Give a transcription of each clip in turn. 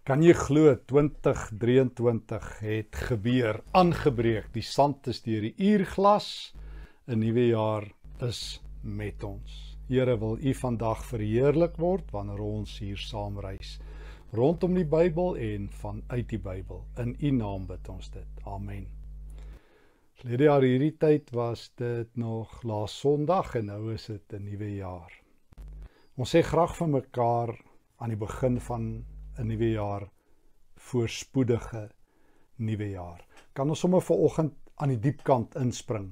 Kan jy glo 2023 het gebeur, aangebreek. Die sand is deur die uurglas. 'n Nuwe jaar is met ons. Here wil U vandag verheerlik word wanneer ons hier saam reis rondom die Bybel en vanuit die Bybel. In U naam bid ons dit. Amen. Verlede jaar hierdie tyd was dit nog laas Sondag en nou is dit 'n nuwe jaar. Ons sê graag vir mekaar aan die begin van 'n nuwe jaar voorspoedige nuwe jaar. Kan ons sommer vanoggend aan die diep kant inspring.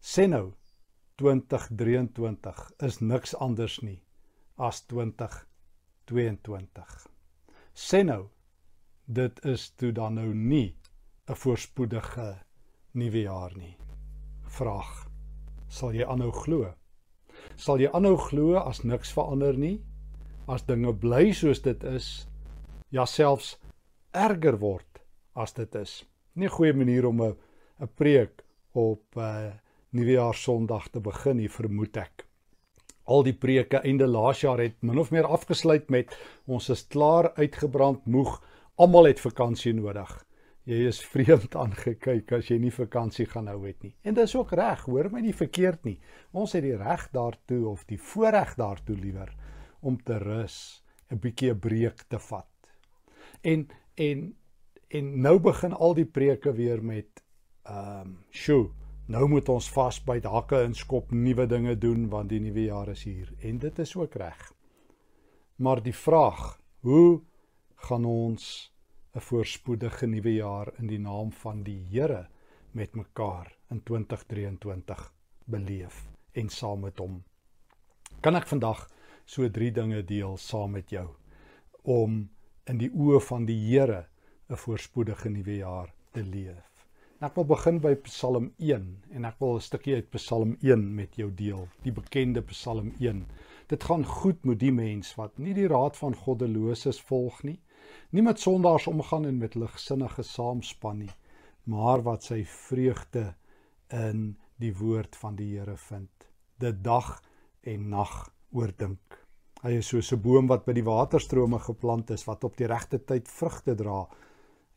Sê nou 2023 is niks anders nie as 2022. Sê nou dit is toe dan nou nie 'n voorspoedige nuwe jaar nie. Vraag: Sal jy aanhou glo? Sal jy aanhou glo as niks verander nie? As dinge bly soos dit is, ja selfs erger word as dit is. Nie 'n goeie manier om 'n 'n preek op 'n uh, Nuwejaar Sondag te begin hier vermoed ek. Al die preke einde laas jaar het min of meer afgesluit met ons is klaar uitgebrand moeg, almal het vakansie nodig. Jy is vreemd aangekyk as jy nie vakansie gaan hou het nie. En dis ook reg, hoor my nie verkeerd nie. Ons het die reg daartoe of die voorreg daartoe liewer om te rus, 'n bietjie 'n breek te vat. En en en nou begin al die preke weer met ehm um, sjoe, nou moet ons vasbyt, hakke inskop, nuwe dinge doen want die nuwe jaar is hier en dit is ook reg. Maar die vraag, hoe gaan ons 'n voorspoedige nuwe jaar in die naam van die Here met mekaar in 2023 beleef en saam met hom? Kan ek vandag so drie dinge deel saam met jou om in die oë van die Here 'n voorspoedige nuwe jaar te leef. En ek wil begin by Psalm 1 en ek wil 'n stukkie uit Psalm 1 met jou deel, die bekende Psalm 1. Dit gaan goed met die mens wat nie die raad van goddeloses volg nie, nie met sondaars omgaan en met ligsinnige saamspan nie, maar wat sy vreugde in die woord van die Here vind, dit dag en nag oordink. Hy is soos 'n boom wat by die waterstrome geplant is wat op die regte tyd vrugte dra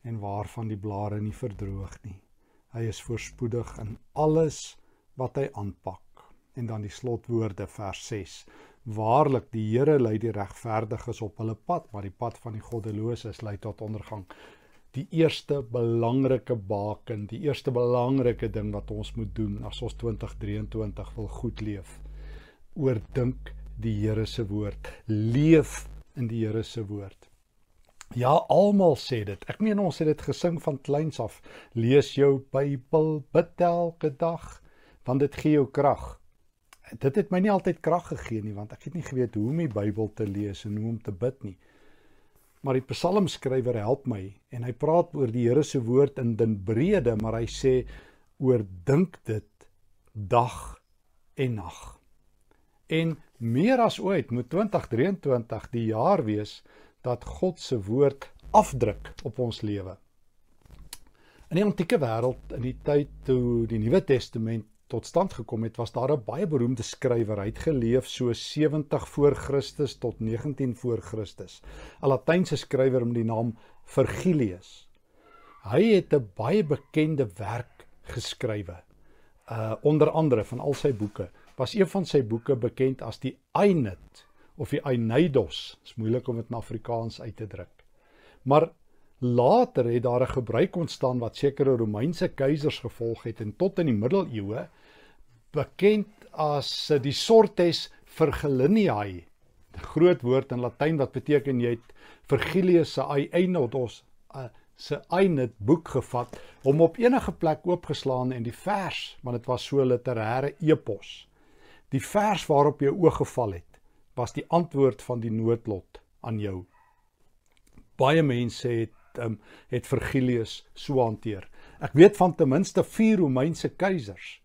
en waarvan die blare nie verdroog nie. Hy is voorspoedig in alles wat hy aanpak. En dan die slotwoorde vers 6. Waarlik die Here lei die regverdiges op hulle pad, maar die pad van die goddeloses lei tot ondergang. Die eerste belangrike baken, die eerste belangrike ding wat ons moet doen as ons 2023 wil goed leef. Oordink die Here se woord, leef in die Here se woord. Ja, almal sê dit. Ek meen ons het dit gesing van kleins af. Lees jou Bybel, bid elke dag, want dit gee jou krag. Dit het my nie altyd krag gegee nie, want ek het nie geweet hoe om die Bybel te lees en hoe om te bid nie. Maar die psalmskrywer help my en hy praat oor die Here se woord in den brede, maar hy sê oordink dit dag en nag. En meer as ooit moet 2023 die jaar wees dat God se woord afdruk op ons lewe. In die antieke wêreld, in die tyd toe die Nuwe Testament tot stand gekom het, was daar 'n baie beroemde skrywer. Hy het geleef so 70 voor Christus tot 19 voor Christus. 'n Latynse skrywer met die naam Virgilius. Hy het 'n baie bekende werk geskrywe. Uh onder andere van al sy boeke was een van sy boeke bekend as die Aeneid of die Aeneidos. Dit is moeilik om dit in Afrikaans uit te druk. Maar later het daar 'n gebruik ontstaan wat sekere Romeinse keisers gevolg het en tot in die middeleeue bekend as die Sortes Virgilianae. 'n Groot woord in Latyn wat beteken jy het Virgilius se Aeneidos uh, se Aeneid boek gevat, hom op enige plek oopgeslaan en die vers, want dit was so literêre epos Die vers waarop jou oog geval het, was die antwoord van die noodlot aan jou. Baie mense het um, het Virgilius so hanteer. Ek weet van ten minste 4 Romeinse keisers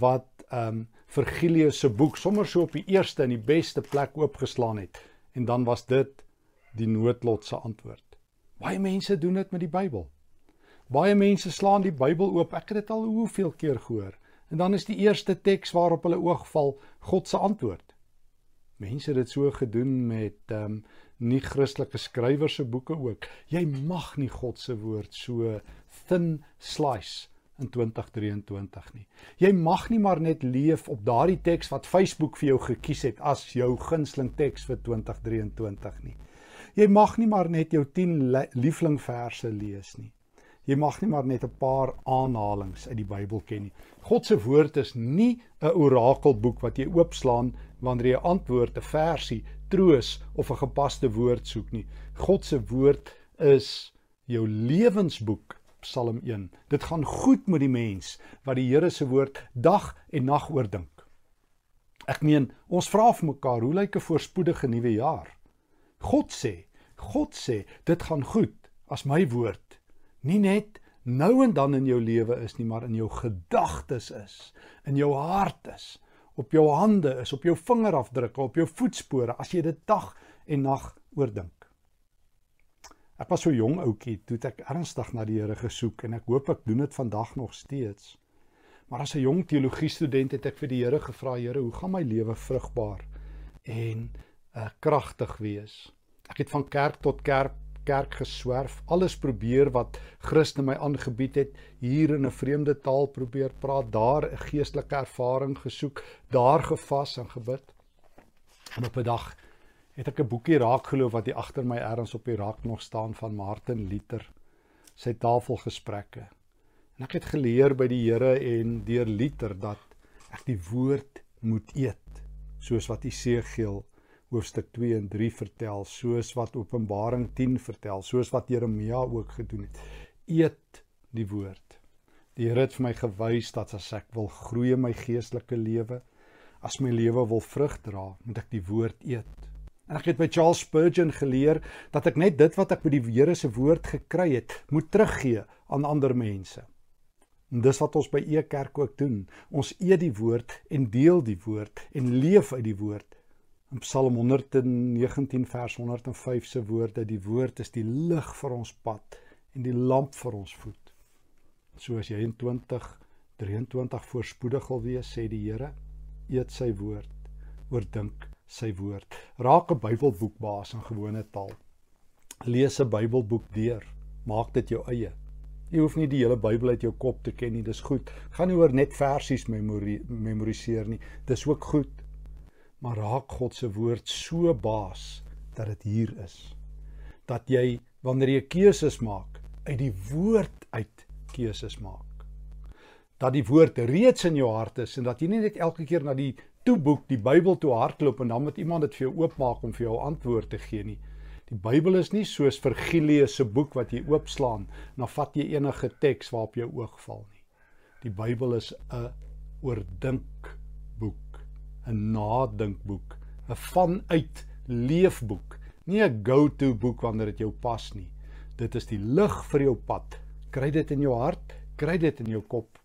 wat ehm um, Virgilius se boek sommer so op die eerste en die beste plek oopgeslaan het en dan was dit die noodlot se antwoord. Baie mense doen dit met die Bybel. Baie mense slaan die Bybel oop. Ek het dit al hoeveel keer gehoor. En dan is die eerste teks waarop hulle oog val God se antwoord. Mense het dit so gedoen met ehm um, nie Christelike skrywers se boeke ook. Jy mag nie God se woord so thin slice in 2023 nie. Jy mag nie maar net leef op daardie teks wat Facebook vir jou gekies het as jou gunsteling teks vir 2023 nie. Jy mag nie maar net jou 10 liefling verse lees nie. Jy mag nie maar net 'n paar aanhalings uit die Bybel ken nie. God se woord is nie 'n orakelboek wat jy oopslaan wanneer jy 'n antwoord, 'n versie, troos of 'n gepaste woord soek nie. God se woord is jou lewensboek, Psalm 1. Dit gaan goed met die mens wat die Here se woord dag en nag oordink. Ek meen, ons vra vir mekaar, hoe lyk 'n voorspoedige nuwe jaar? God sê, God sê, dit gaan goed as my woord nie net nou en dan in jou lewe is nie, maar in jou gedagtes is, in jou hart is, op jou hande is, op jou vingerafdrukke, op jou voetspore as jy dit dag en nag oordink. Ek was so jong ouetjie toe ek ernstig na die Here gesoek en ek hoop ek doen dit vandag nog steeds. Maar as 'n jong teologie student het ek vir die Here gevra, Here, hoe gaan my lewe vrugbaar en uh, kragtig wees? Ek het van kerk tot kerk kerk geswerf, alles probeer wat Christus my aangebied het, hier in 'n vreemde taal probeer praat, daar 'n geestelike ervaring gesoek, daar gevas en gebid. En op 'n dag het ek 'n boekie raak geloof wat hier agter my ergens op die rak nog staan van Martin Luther. Sy tafelgesprekke. En ek het geleer by die Here en deur Luther dat ek die woord moet eet, soos wat Esegiel hoofstuk 2 en 3 vertel, soos wat Openbaring 10 vertel, soos wat Jeremia ook gedoen het. Eet die woord. Die Here het vir my gewys dat as ek wil groei in my geestelike lewe, as my lewe wil vrug dra, moet ek die woord eet. En ek het by Charles Spurgeon geleer dat ek net dit wat ek by die Here se woord gekry het, moet teruggee aan ander mense. En dis wat ons by E Kerk ook doen. Ons eet die woord en deel die woord en leef uit die woord In Psalm 119 vers 105 se woorde, die woord is die lig vir ons pad en die lamp vir ons voet. So as jy in 2023 voorspoedig wil wees, sê die Here, eet sy woord, oordink sy woord. Raak 'n Bybelboek baas in gewone taal. Lees 'n Bybelboek deur, maak dit jou eie. Jy hoef nie die hele Bybel uit jou kop te ken nie, dis goed. Gaan nie oor net versies memoriseer nie. Dis ook goed maar raak God se woord so baas dat dit hier is. Dat jy wanneer jy keuses maak, uit die woord uit keuses maak. Dat die woord reeds in jou hart is en dat jy nie net elke keer na die toeboek, die Bybel toe hardloop en dan moet iemand dit vir jou oopmaak om vir jou antwoord te gee nie. Die Bybel is nie soos Virgilius se boek wat jy oopslaan en dan vat jy enige teks waarop jou oog val nie. Die Bybel is 'n oordink 'n nadinkboek, 'n vanuit leefboek, nie 'n go-to boek wanneer dit jou pas nie. Dit is die lig vir jou pad. Kry dit in jou hart, kry dit in jou kop.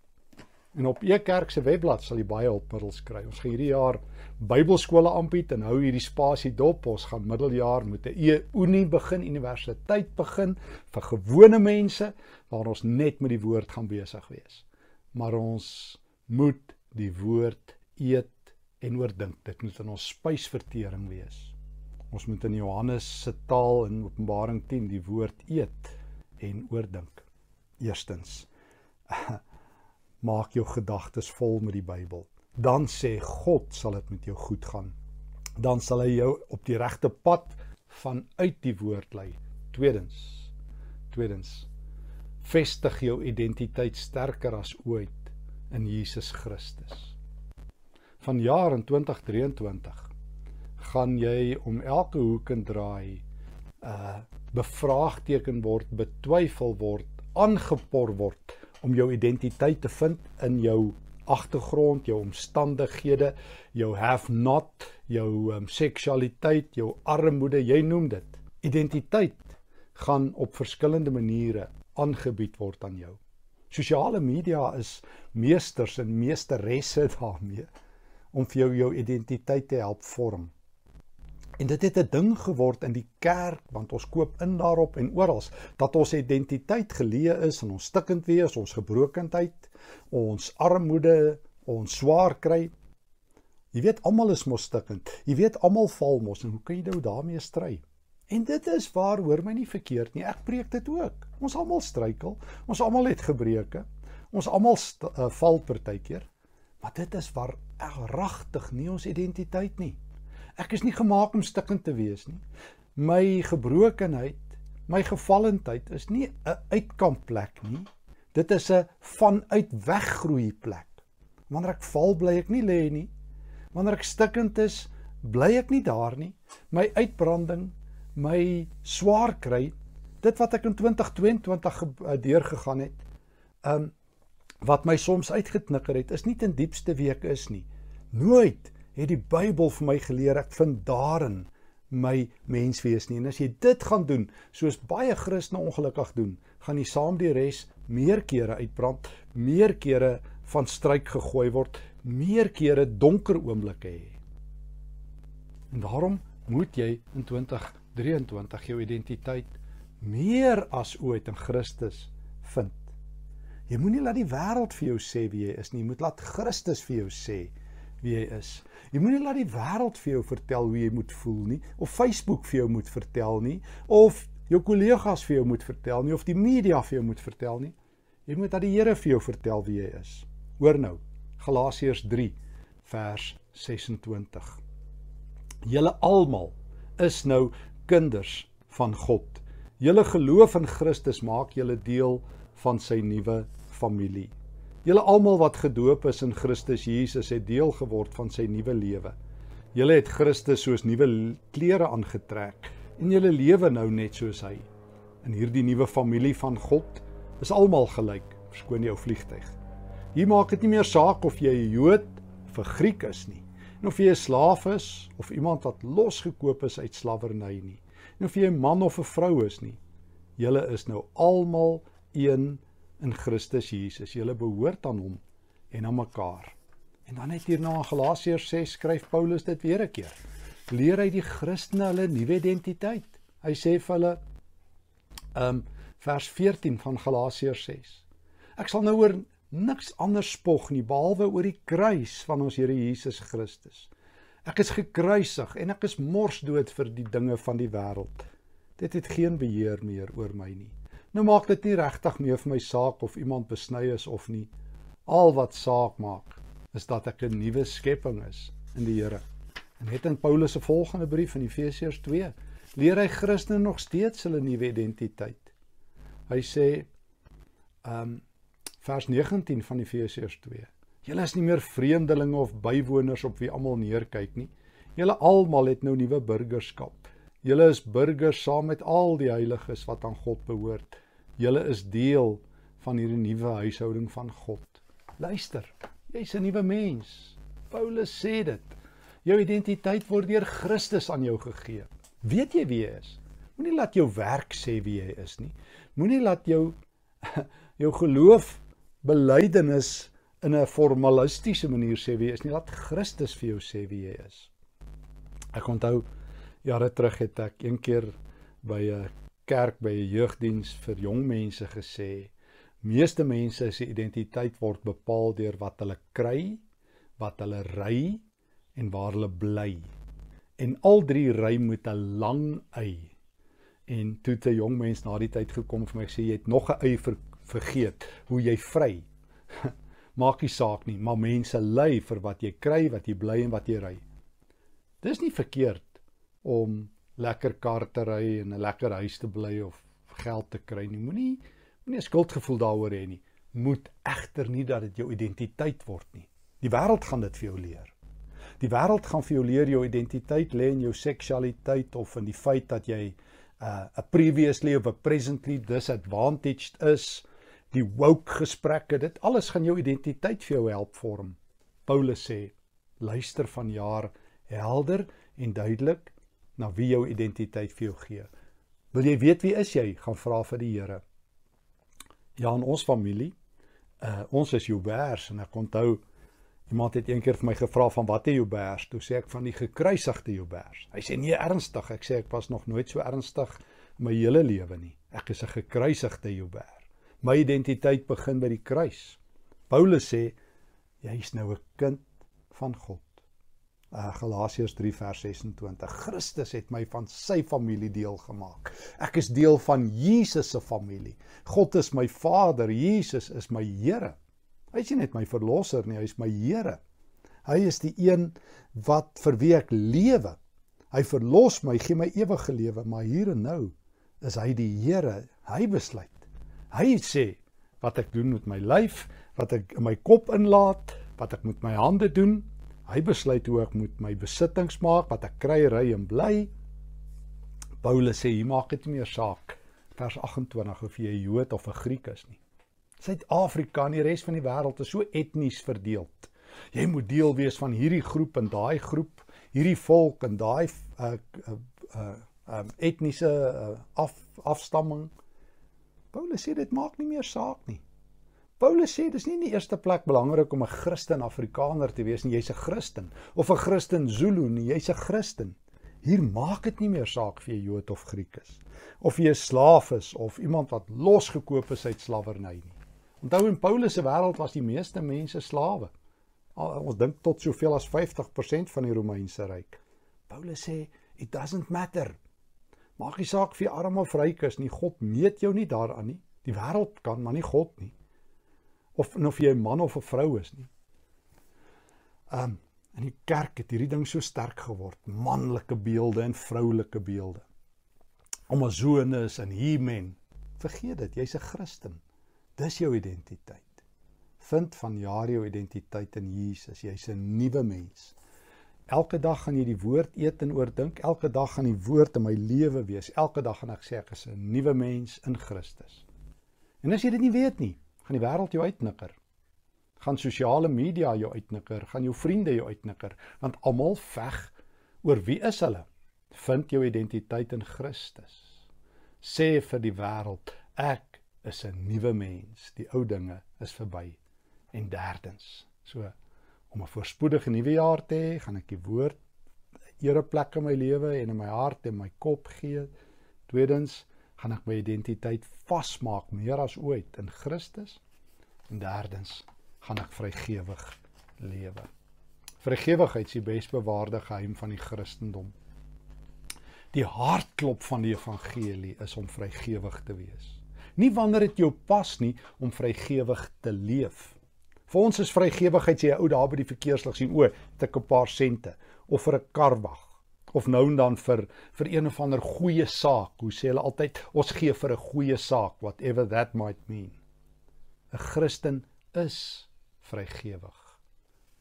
En op Ekerk se webblad sal jy baie hulpmiddels kry. Ons gaan hierdie jaar Bybelskole aanbied en hou hierdie spasie dop. Ons gaan middeljaar met 'n e-unie begin, universiteit begin vir gewone mense waar ons net met die woord gaan besig wees. Maar ons moet die woord eet en oordink. Dit moet in ons spysvertering wees. Ons moet in Johannes se taal in Openbaring 10 die woord eet en oordink. Eerstens maak jou gedagtes vol met die Bybel. Dan sê God sal dit met jou goed gaan. Dan sal hy jou op die regte pad vanuit die woord lei. Tweedens. Tweedens. Vestig jou identiteit sterker as ooit in Jesus Christus vanjaar in 2023 gaan jy om elke hoek en draai uh bevraagteken word, betwyfel word, aangepor word om jou identiteit te vind in jou agtergrond, jou omstandighede, jou have not, jou um, seksualiteit, jou armoede, jy noem dit. Identiteit gaan op verskillende maniere aangebied word aan jou. Sosiale media is meesters en meesteresse daarmee om vir jou jou identiteit te help vorm. En dit het 'n ding geword in die kerk want ons koop in daarop en oral dat ons identiteit geleë is in ons stikkend wees, ons gebrokenheid, ons armoede, ons swaar kry. Jy weet almal is mos stikkend. Jy weet almal val mos en hoe kan jy nou daarmee stry? En dit is waar hoor my nie verkeerd nie. Ek preek dit ook. Ons almal struikel. Ons almal het gebreke. Ons almal uh, val partykeer. Maar dit is waar regtig nie ons identiteit nie. Ek is nie gemaak om stikkend te wees nie. My gebrokenheid, my gevallendheid is nie 'n uitkampplek nie. Dit is 'n vanuit weggroei plek. Wanneer ek val, bly ek nie lê nie. Wanneer ek stikkend is, bly ek nie daar nie. My uitbranding, my swaar kry, dit wat ek in 2022 eh, deurgegaan het, um wat my soms uitgeknikker het, is nie ten diepste wie ek is nie. Nooit het die Bybel vir my geleer ek vind daarin my menswees nie. En as jy dit gaan doen, soos baie Christene ongelukkig doen, gaan jy saam die res meer kere uitbrand, meer kere van struik gegooi word, meer kere donker oomblikke hê. En daarom moet jy in 2023 jou identiteit meer as ooit in Christus vind. Jy moenie laat die wêreld vir jou sê wie jy is nie, jy moet laat Christus vir jou sê wie jy is. Jy moenie laat die wêreld vir jou vertel hoe jy moet voel nie of Facebook vir jou moet vertel nie of jou kollegas vir jou moet vertel nie of die media vir jou moet vertel nie. Jy moet dat die Here vir jou vertel wie jy is. Hoor nou, Galasiërs 3 vers 26. Julle almal is nou kinders van God. Julle geloof in Christus maak julle deel van sy nuwe familie. Julle almal wat gedoop is in Christus Jesus het deel geword van sy nuwe lewe. Julle het Christus soos nuwe klere aangetrek en julle lewe nou net soos hy. In hierdie nuwe familie van God is almal gelyk, verskoon jou vliegtyg. Hier maak dit nie meer saak of jy 'n Jood of 'n Griek is nie, en of jy 'n slaaf is of iemand wat losgekoop is uit slawerny nie, en of jy 'n man of 'n vrou is nie. Julle is nou almal een in Christus Jesus. Julle behoort aan hom en aan mekaar. En dan net hierna in Galasiërs 6 skryf Paulus dit weer 'n keer. Leer hy die Christene hulle nuwe identiteit. Hy sê vir hulle um vers 14 van Galasiërs 6. Ek sal nou oor niks anders spog nie behalwe oor die kruis van ons Here Jesus Christus. Ek is gekruisig en ek is morsdood vir die dinge van die wêreld. Dit het geen beheer meer oor my nie. Nou maak dit nie regtig meer vir my saak of iemand besny is of nie. Al wat saak maak is dat ek 'n nuwe skepping is in die Here. En net in Paulus se volgende brief in Efesiërs 2 leer hy Christene nog steeds hulle nuwe identiteit. Hy sê um vers 19 van Efesiërs 2. Julle is nie meer vreemdelinge of bywoners op wie almal neerkyk nie. Julle almal het nou nuwe burgerskap. Julle is burgers saam met al die heiliges wat aan God behoort. Julle is deel van hierdie nuwe huishouding van God. Luister, jy's 'n nuwe mens. Paulus sê dit. Jou identiteit word deur Christus aan jou gegee. Weet jy wie jy is? Moenie laat jou werk sê wie jy is nie. Moenie laat jou jou geloof belydenis in 'n formalistiese manier sê wie jy is nie. Laat Christus vir jou sê wie jy is. Ek onthou jare terug het ek een keer by 'n kerk by 'n jeugdiens vir jong mense gesê meeste mense se identiteit word bepaal deur wat hulle kry, wat hulle ry en waar hulle bly. En al drie ry met 'n lang y. En toe 'n jong mens na die tyd gekom vir my sê jy het nog 'n y ver, vergeet hoe jy vry. Maak nie saak nie, maar mense ly vir wat jy kry, wat jy bly en wat jy ry. Dis nie verkeerd om lekker kar te ry en 'n lekker huis te bly of geld te kry nie. Moenie moenie 'n skuldgevoel daaroor hê nie. Moet egter nie dat dit jou identiteit word nie. Die wêreld gaan dit vir jou leer. Die wêreld gaan vir jou leer jou identiteit lê in jou seksualiteit of in die feit dat jy 'n uh, previously of 'n presently disadvantaged is. Die woke gesprekke, dit alles gaan jou identiteit vir jou help vorm. Paulus sê: "Luister van jaar helder en duidelik na wie jou identiteit vir jou gee. Wil jy weet wie is jy? Gaan vra vir die Here. Ja, in ons familie, uh ons is Joubers en ek onthou iemand het eendag vir my gevra van wat is Joubers? Toe sê ek van die gekruisigde Joubers. Hy sê nee, ernstig. Ek sê ek was nog nooit so ernstig my hele lewe nie. Ek is 'n gekruisigde Jouber. My identiteit begin by die kruis. Paulus sê jy's nou 'n kind van God. Uh, Galasiërs 3 vers 26. Christus het my van sy familie deel gemaak. Ek is deel van Jesus se familie. God is my Vader, Jesus is my Here. Hy is nie net my verlosser nie, hy is my Here. Hy is die een wat vir wie ek lewe. Hy verlos my, gee my ewige lewe, maar hier en nou is hy die Here. Hy besluit. Hy sê wat ek doen met my lyf, wat ek in my kop inlaat, wat ek met my hande doen, Hy besluit hoe ek moet my besittings maak, wat ek kry, ry en bly. Paulus sê hier maak dit nie meer saak vers 28 of jy 'n Jood of 'n Griek is nie. Suid-Afrika en die res van die wêreld is so etnies verdeel. Jy moet deel wees van hierdie groep en daai groep, hierdie volk en daai uh uh uh um, etniese uh, af afstamming. Paulus sê dit maak nie meer saak nie. Paulus sê dis nie in die eerste plek belangrik om 'n Christen Afrikaner te wees nie, jy's 'n Christen of 'n Christen Zulu nie, jy's 'n Christen. Hier maak dit nie meer saak of jy Jood of Griek is of jy 'n slaaf is of iemand wat losgekoop is uit slawerny nie. Onthou in Paulus se wêreld was die meeste mense slawe. Ons dink tot soveel as 50% van die Romeinse ryk. Paulus sê it doesn't matter. Maak nie saak of jy arm of ryk is nie, God meet jou nie daaraan nie. Die wêreld kan, maar nie God nie of of jy 'n man of 'n vrou is nie. Um in die kerk het hierdie ding so sterk geword, manlike beelde en vroulike beelde. Amazones en He-men. Vergeet dit, jy's 'n Christen. Dis jou identiteit. Vind van jaar jou identiteit in Jesus. Jy's 'n nuwe mens. Elke dag gaan jy die woord eet en oordink. Elke dag gaan die woord in my lewe wees. Elke dag gaan ek sê ek is 'n nuwe mens in Christus. En as jy dit nie weet nie, gaan die wêreld jou uitnikker. Gaan sosiale media jou uitnikker, gaan jou vriende jou uitnikker, want almal veg oor wie is hulle? Vind jou identiteit in Christus. Sê vir die wêreld, ek is 'n nuwe mens. Die ou dinge is verby. En derdens, so om 'n voorspoedige nuwe jaar te hê, gaan ek die woord ereplek in my lewe en in my hart en my kop gee. Tweedens, gaan ek my identiteit vasmaak meer as ooit in Christus. En derdens gaan ek vrygewig lewe. Vrygewigheid is die besbewaarde geheim van die Christendom. Die hartklop van die evangelie is om vrygewig te wees. Nie wanneer dit jou pas nie om vrygewig te leef. Vir ons is vrygewigheid sê jy ou daar by die verkeerslig sien o, het ek 'n paar sente of vir 'n kar wag of nou en dan vir vir een of ander goeie saak. Hoe sê hulle altyd ons gee vir 'n goeie saak, whatever that might mean. 'n Christen is vrygewig.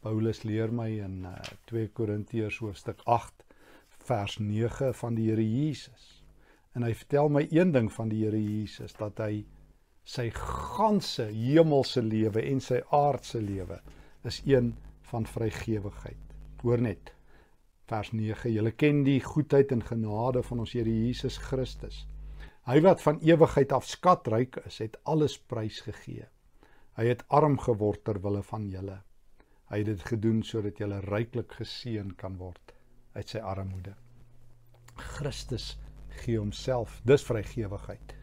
Paulus leer my in uh, 2 Korintiërs hoofstuk 8 vers 9 van die Here Jesus. En hy vertel my een ding van die Here Jesus dat hy sy ganse hemelse lewe en sy aardse lewe is een van vrygewigheid. Hoor net, vers 9. Julle ken die goedheid en genade van ons Here Jesus Christus. Hy wat van ewigheid af skatryk is, het alles prysgegee. Hy het arm geword ter wille van julle. Hy het dit gedoen sodat julle ryklik geseën kan word uit sy armoede. Christus gee homself, dis vrygewigheid,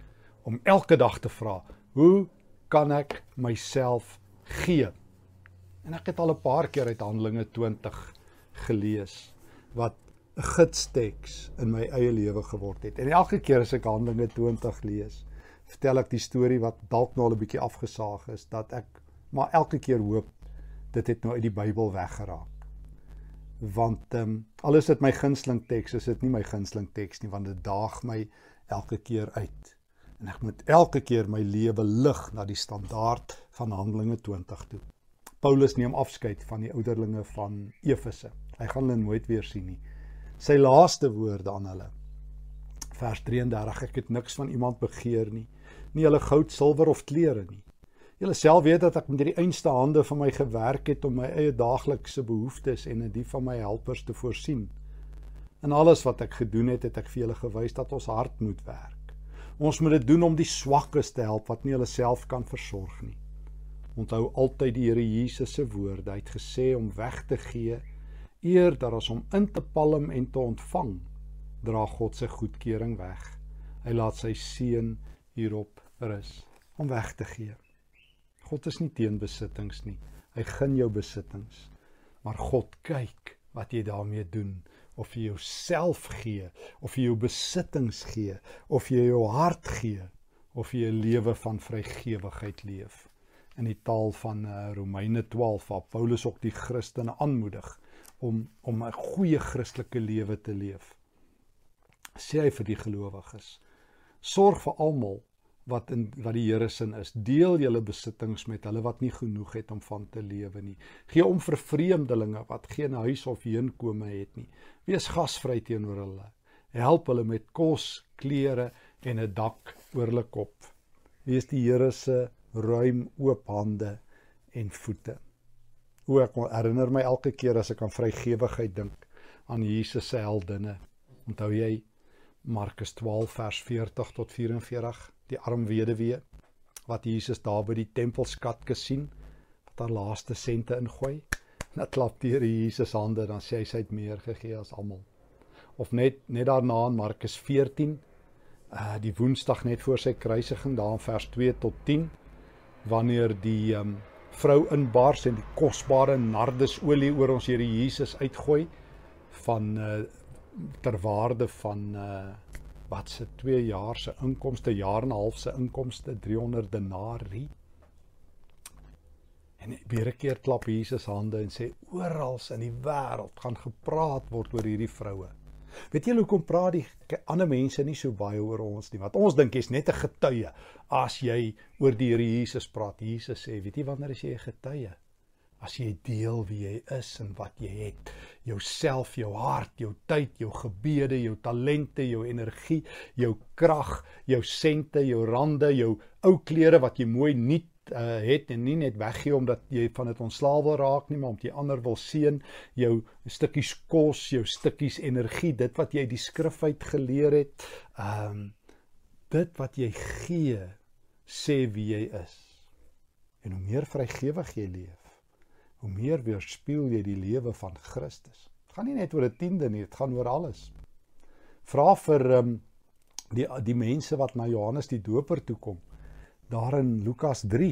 om elke dag te vra, hoe kan ek myself gee? En ek het al 'n paar keer uit Handelinge 20 gelees wat 'n gidsteks in my eie lewe geword het. En elke keer as ek Handelinge 20 lees, vertel ek die storie wat dalk nou al 'n bietjie afgesaag is dat ek maar elke keer hoop dit het nou uit die Bybel weggeraak. Want ehm um, alles dit my gunsteling teks is dit nie my gunsteling teks nie want dit daag my elke keer uit. En ek moet elke keer my lewe lig na die standaard van Handelinge 20 toe. Paulus neem afskeid van die ouderlinge van Efese. Hy gaan hulle nooit weer sien nie. Sy laaste woorde aan hulle. Vers 33: Ek het niks van iemand begeer nie, nie hulle goud, silwer of klere nie. Julle self weet dat ek met hierdie einste hande van my gewerk het om my eie daaglikse behoeftes en in die van my helpers te voorsien. En alles wat ek gedoen het, het ek vir julle gewys dat ons hard moet werk. Ons moet dit doen om die swakkes te help wat nie hulle self kan versorg nie. Onthou altyd die Here Jesus se woorde. Hy het gesê om weg te gee eerder as om in te palm en te ontvang, dra God se goedkeuring weg. Hy laat sy seun hierop rus om weg te gee. God is nie teen besittings nie. Hy gun jou besittings. Maar God kyk wat jy daarmee doen of jy jouself gee of jy jou besittings gee of jy jou hart gee of jy 'n lewe van vrygewigheid leef in die taal van uh, Romeine 12 waar Paulus ook die Christene aanmoedig om om 'n goeie Christelike lewe te leef sê hy vir die gelowiges sorg vir almal wat in wat die Here se is. Deel julle besittings met hulle wat nie genoeg het om van te lewe nie. Gee om vir vreemdelinge wat geen huis of heenkome het nie. Wees gasvry teenoor hulle. Help hulle met kos, klere en 'n dak oor hulle kop. Wees die Here se ruim oop hande en voete. O ek herinner my elke keer as ek aan vrygewigheid dink aan Jesus se heldinne. Onthou jy Markus 12 vers 40 tot 44? die arm weduwee wat Jesus daar by die tempelskat gesien wat haar laaste sente ingooi. Dit klap deur Jesus hande dan sê hy sy het meer gegee as almal. Of net net daarna in Markus 14 uh die woensdag net voor sy kruisiging daar in vers 2 tot 10 wanneer die um vrou inbars en die kosbare nardesolie oor ons Here Jesus uitgooi van uh ter waarde van uh wat se 2 jaar se inkomste, jaar en 'n half se inkomste 300 denarii. En weer 'n keer klap Jesus hande en sê oral in die wêreld gaan gepraat word oor hierdie vroue. Weet jy hoekom praat die ander mense nie so baie oor ons nie? Want ons dink jy's net 'n getuie as jy oor die Here Jesus praat. Jesus sê, weet jy wanneer is jy 'n getuie? as jy deel wie jy is en wat jy het jouself jou hart jou tyd jou gebede jou talente jou energie jou krag jou sente jou rande jou ou klere wat jy mooi nuut uh, het en nie net weggee omdat jy van dit ontslaaw wil raak nie maar omdat jy ander wil seën jou stukkies kos jou stukkies energie dit wat jy die skrif uit geleer het um dit wat jy gee sê wie jy is en hoe meer vrygewig jy leef hoe meer weerspieël jy die lewe van Christus. Dit gaan nie net oor 'n tiende nie, dit gaan oor alles. Vra vir um, die die mense wat na Johannes die Doper toe kom. Daar in Lukas 3.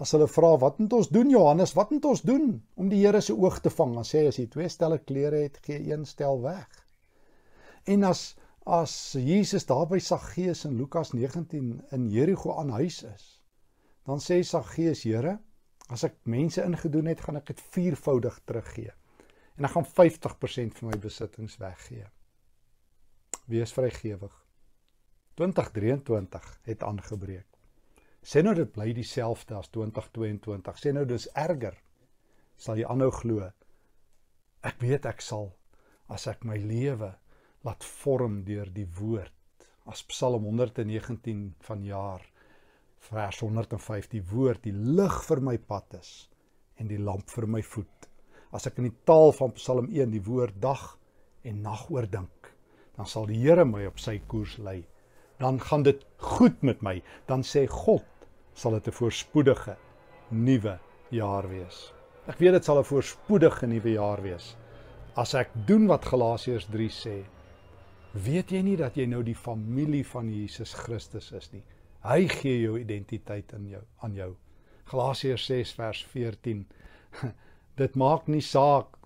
As hulle vra wat moet ons doen Johannes? Wat moet ons doen om die Here se oog te vang? Dan sê hy as jy twee stelle klere het, gee een stel weg. En as as Jesus daar by Saggeus in Lukas 19 in Jerigo aan huis is, dan sê Saggeus, Here, As ek mense ingedoen het, gaan ek dit viervoudig teruggee. En ek gaan 50% van my besittings weggee. Wees vrygewig. 2023 het aangebreek. Sê nou dit bly dieselfde as 2022. Sê nou dis erger. Sal jy aanhou glo? Ek weet ek sal as ek my lewe laat vorm deur die woord. As Psalm 119 van jaar vers 105 die woord die lig vir my pad is en die lamp vir my voet. As ek in die taal van Psalm 1 die woord dag en nag oordink, dan sal die Here my op sy koers lei. Dan gaan dit goed met my. Dan sê God, sal dit 'n voorspoedige nuwe jaar wees. Ek weet dit sal 'n voorspoedige nuwe jaar wees. As ek doen wat Galasiërs 3 sê, weet jy nie dat jy nou die familie van Jesus Christus is nie. Hy gee jou identiteit in jou aan jou. Galasiërs 6 vers 14. Dit maak nie saak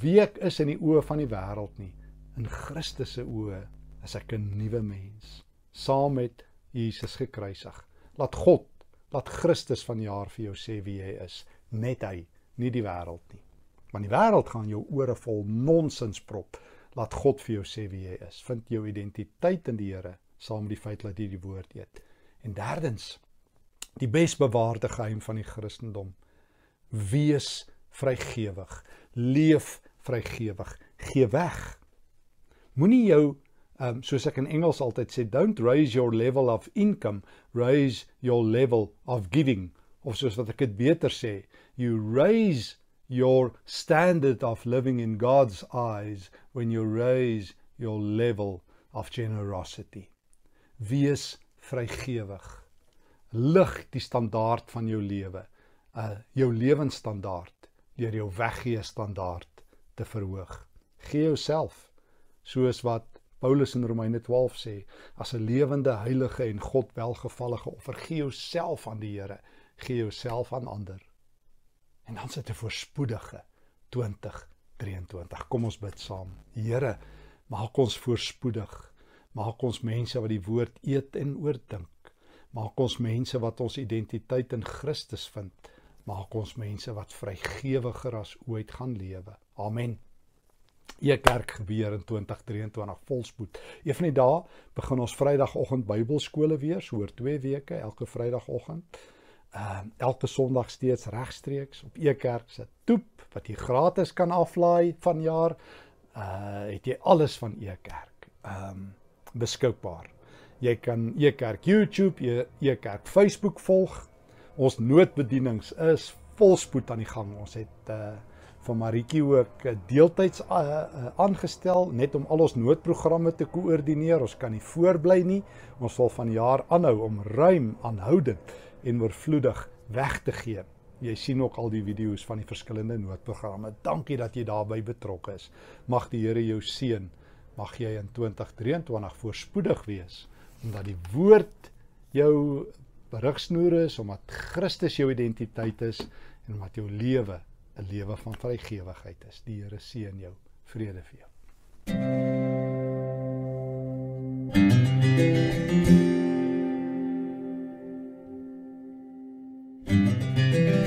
wie ek is in die oë van die wêreld nie. In Christus se oë is ek 'n nuwe mens, saam met Jesus gekruisig. Laat God, laat Christus van jaar vir jou sê wie jy is, net hy, nie die wêreld nie. Want die wêreld gaan jou ore vol nonsens prop. Laat God vir jou sê wie jy is. Vind jou identiteit in die Here saam met die feit dat jy die woord eet. En derdens, die besbewaarde geheim van die Christendom. Wees vrygewig, leef vrygewig, gee weg. Moenie jou um soos ek in Engels altyd sê, don't raise your level of income, raise your level of giving. Of soos wat ek dit beter sê, you raise your standard of living in God's eyes when you raise your level of generosity. Wees vrygewig. Lig die standaard van jou lewe, uh jou lewensstandaard deur jou weggee standaard te verhoog. Gee jouself soos wat Paulus in Romeine 12 sê, as 'n lewende, heilige en God welgevallige offer, gee jouself aan die Here, gee jouself aan ander. En dan sit 'n voorspoedige 2023. Kom ons bid saam. Here, maak ons voorspoedig. Maak ons mense wat die woord eet en oordink. Maak ons mense wat ons identiteit in Christus vind. Maak ons mense wat vrygewiger as ooit gaan lewe. Amen. E kerk gebeur in 2023 volspoed. Een van die dae begin ons Vrydagoggend Bybelskole weer, so oor 2 weke elke Vrydagoggend. Ehm uh, elke Sondag steeds regstreeks op E kerk se toep wat jy gratis kan aflaai vanjaar. Uh het jy alles van E kerk. Ehm um, beskikbaar. Jy kan E kerk YouTube, E, kerk Facebook volg. Ons noodbedienings is volspoed aan die gang. Ons het uh van Maritjie ook eh, deeltyds uh, uh, aangestel net om al ons noodprogramme te koördineer. Ons kan nie voorbly nie. Ons sal van jaar aanhou om ruim aanhoudend en oorvloedig weg te gee. Jy sien ook al die video's van die verskillende noodprogramme. Dankie dat jy daarbey betrokke is. Mag die Here jou seën. Mag jy in 2023 voorspoedig wees omdat die woord jou berigsnoer is, omdat Christus jou identiteit is en omdat jou lewe 'n lewe van vrygewigheid is. Die Here seën jou. Vrede vir jou. thank you